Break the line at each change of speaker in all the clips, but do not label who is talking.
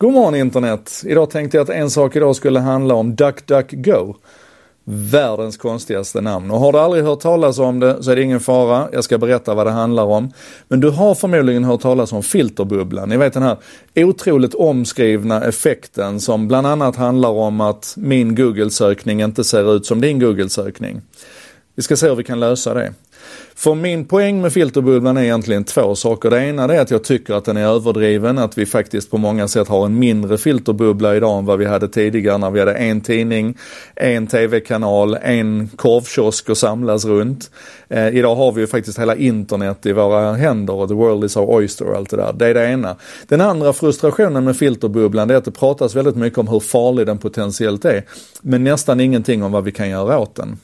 God morgon internet! Idag tänkte jag att en sak idag skulle handla om DuckDuckGo. Världens konstigaste namn. Och har du aldrig hört talas om det så är det ingen fara. Jag ska berätta vad det handlar om. Men du har förmodligen hört talas om filterbubblan. Ni vet den här otroligt omskrivna effekten som bland annat handlar om att min Google-sökning inte ser ut som din Google-sökning. Vi ska se hur vi kan lösa det. För min poäng med filterbubblan är egentligen två saker. Det ena är att jag tycker att den är överdriven, att vi faktiskt på många sätt har en mindre filterbubbla idag än vad vi hade tidigare när vi hade en tidning, en tv-kanal, en korvkiosk att samlas runt. Eh, idag har vi ju faktiskt hela internet i våra händer och the world is our oyster och allt det där. Det är det ena. Den andra frustrationen med filterbubblan är att det pratas väldigt mycket om hur farlig den potentiellt är, men nästan ingenting om vad vi kan göra åt den.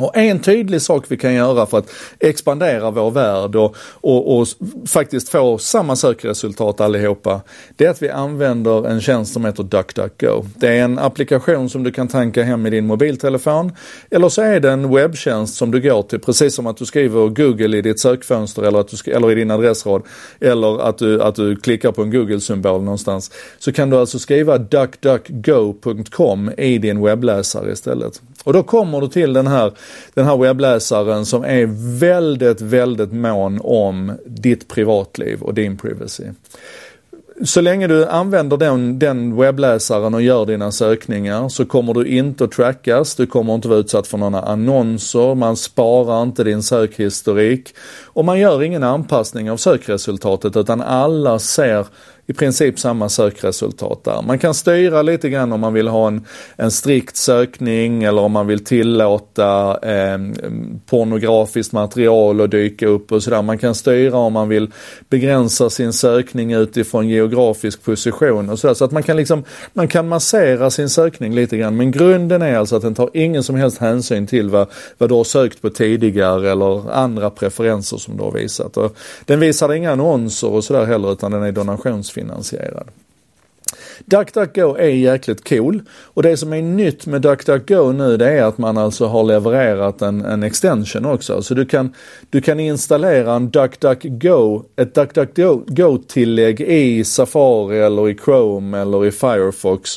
Och en tydlig sak vi kan göra för att expandera vår värld och, och, och, faktiskt få samma sökresultat allihopa, det är att vi använder en tjänst som heter DuckDuckGo. Det är en applikation som du kan tanka hem i din mobiltelefon eller så är det en webbtjänst som du går till, precis som att du skriver Google i ditt sökfönster eller, att du, eller i din adressrad eller att du, att du klickar på en Google-symbol någonstans. Så kan du alltså skriva duckduckgo.com i din webbläsare istället. Och då kommer du till den här, den här webbläsaren som är väldigt, väldigt mån om ditt privatliv och din privacy. Så länge du använder den, den webbläsaren och gör dina sökningar så kommer du inte att trackas, du kommer inte vara utsatt för några annonser, man sparar inte din sökhistorik. Och man gör ingen anpassning av sökresultatet utan alla ser i princip samma sökresultat där. Man kan styra lite grann om man vill ha en, en strikt sökning eller om man vill tillåta eh, pornografiskt material att dyka upp och sådär. Man kan styra om man vill begränsa sin sökning utifrån geografisk position och sådär. Så att man kan liksom, man kan massera sin sökning lite grann. Men grunden är alltså att den tar ingen som helst hänsyn till vad, vad du har sökt på tidigare eller andra preferenser som du har visat. Och den visar inga annonser och sådär heller utan den är donationsfinansierad finansierad. DuckDuckGo är jäkligt cool och det som är nytt med DuckDuckGo nu det är att man alltså har levererat en, en extension också. Så du kan, du kan installera en DuckDuckGo, ett DuckDuckGo-tillägg i Safari eller i Chrome eller i Firefox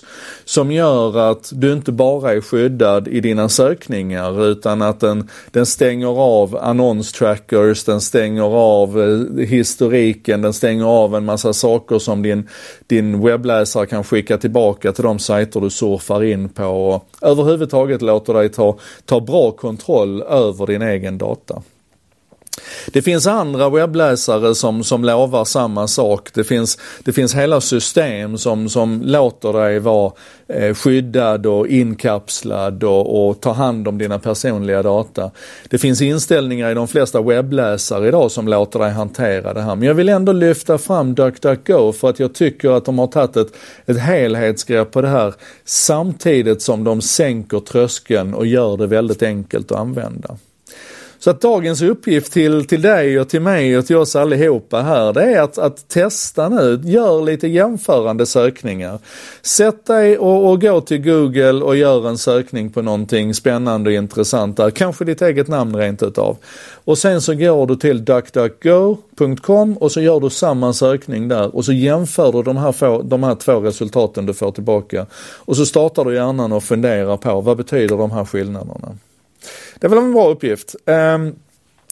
som gör att du inte bara är skyddad i dina sökningar utan att den, den stänger av annonstrackers, den stänger av eh, historiken, den stänger av en massa saker som din, din webbläsare kan skicka tillbaka till de sajter du surfar in på och överhuvudtaget låter dig ta, ta bra kontroll över din egen data. Det finns andra webbläsare som, som lovar samma sak. Det finns, det finns hela system som, som låter dig vara eh, skyddad och inkapslad och, och ta hand om dina personliga data. Det finns inställningar i de flesta webbläsare idag som låter dig hantera det här. Men jag vill ändå lyfta fram DuckDuckGo för att jag tycker att de har tagit ett, ett helhetsgrepp på det här samtidigt som de sänker tröskeln och gör det väldigt enkelt att använda. Så att dagens uppgift till, till dig och till mig och till oss allihopa här, det är att, att testa nu, gör lite jämförande sökningar. Sätt dig och, och gå till Google och gör en sökning på någonting spännande och intressant där, kanske ditt eget namn rent utav. Och sen så går du till duckduckgo.com och så gör du samma sökning där och så jämför du de här, få, de här två resultaten du får tillbaka. Och så startar du hjärnan och funderar på vad betyder de här skillnaderna. Det är väl en bra uppgift. Um,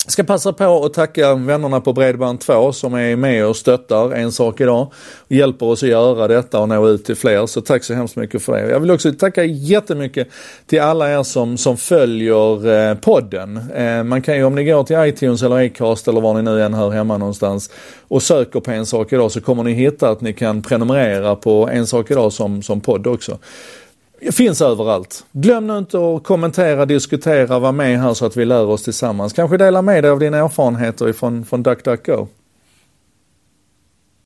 ska passa på att tacka vännerna på Bredband2 som är med och stöttar En sak idag och hjälper oss att göra detta och nå ut till fler. Så tack så hemskt mycket för det. Jag vill också tacka jättemycket till alla er som, som följer eh, podden. Eh, man kan ju om ni går till iTunes eller Acast eller var ni nu än hör hemma någonstans och söker på En sak idag så kommer ni hitta att ni kan prenumerera på En sak idag som, som podd också finns överallt. Glöm nu inte att kommentera, diskutera, vara med här så att vi lär oss tillsammans. Kanske dela med dig av dina erfarenheter ifrån, från DuckDuckGo.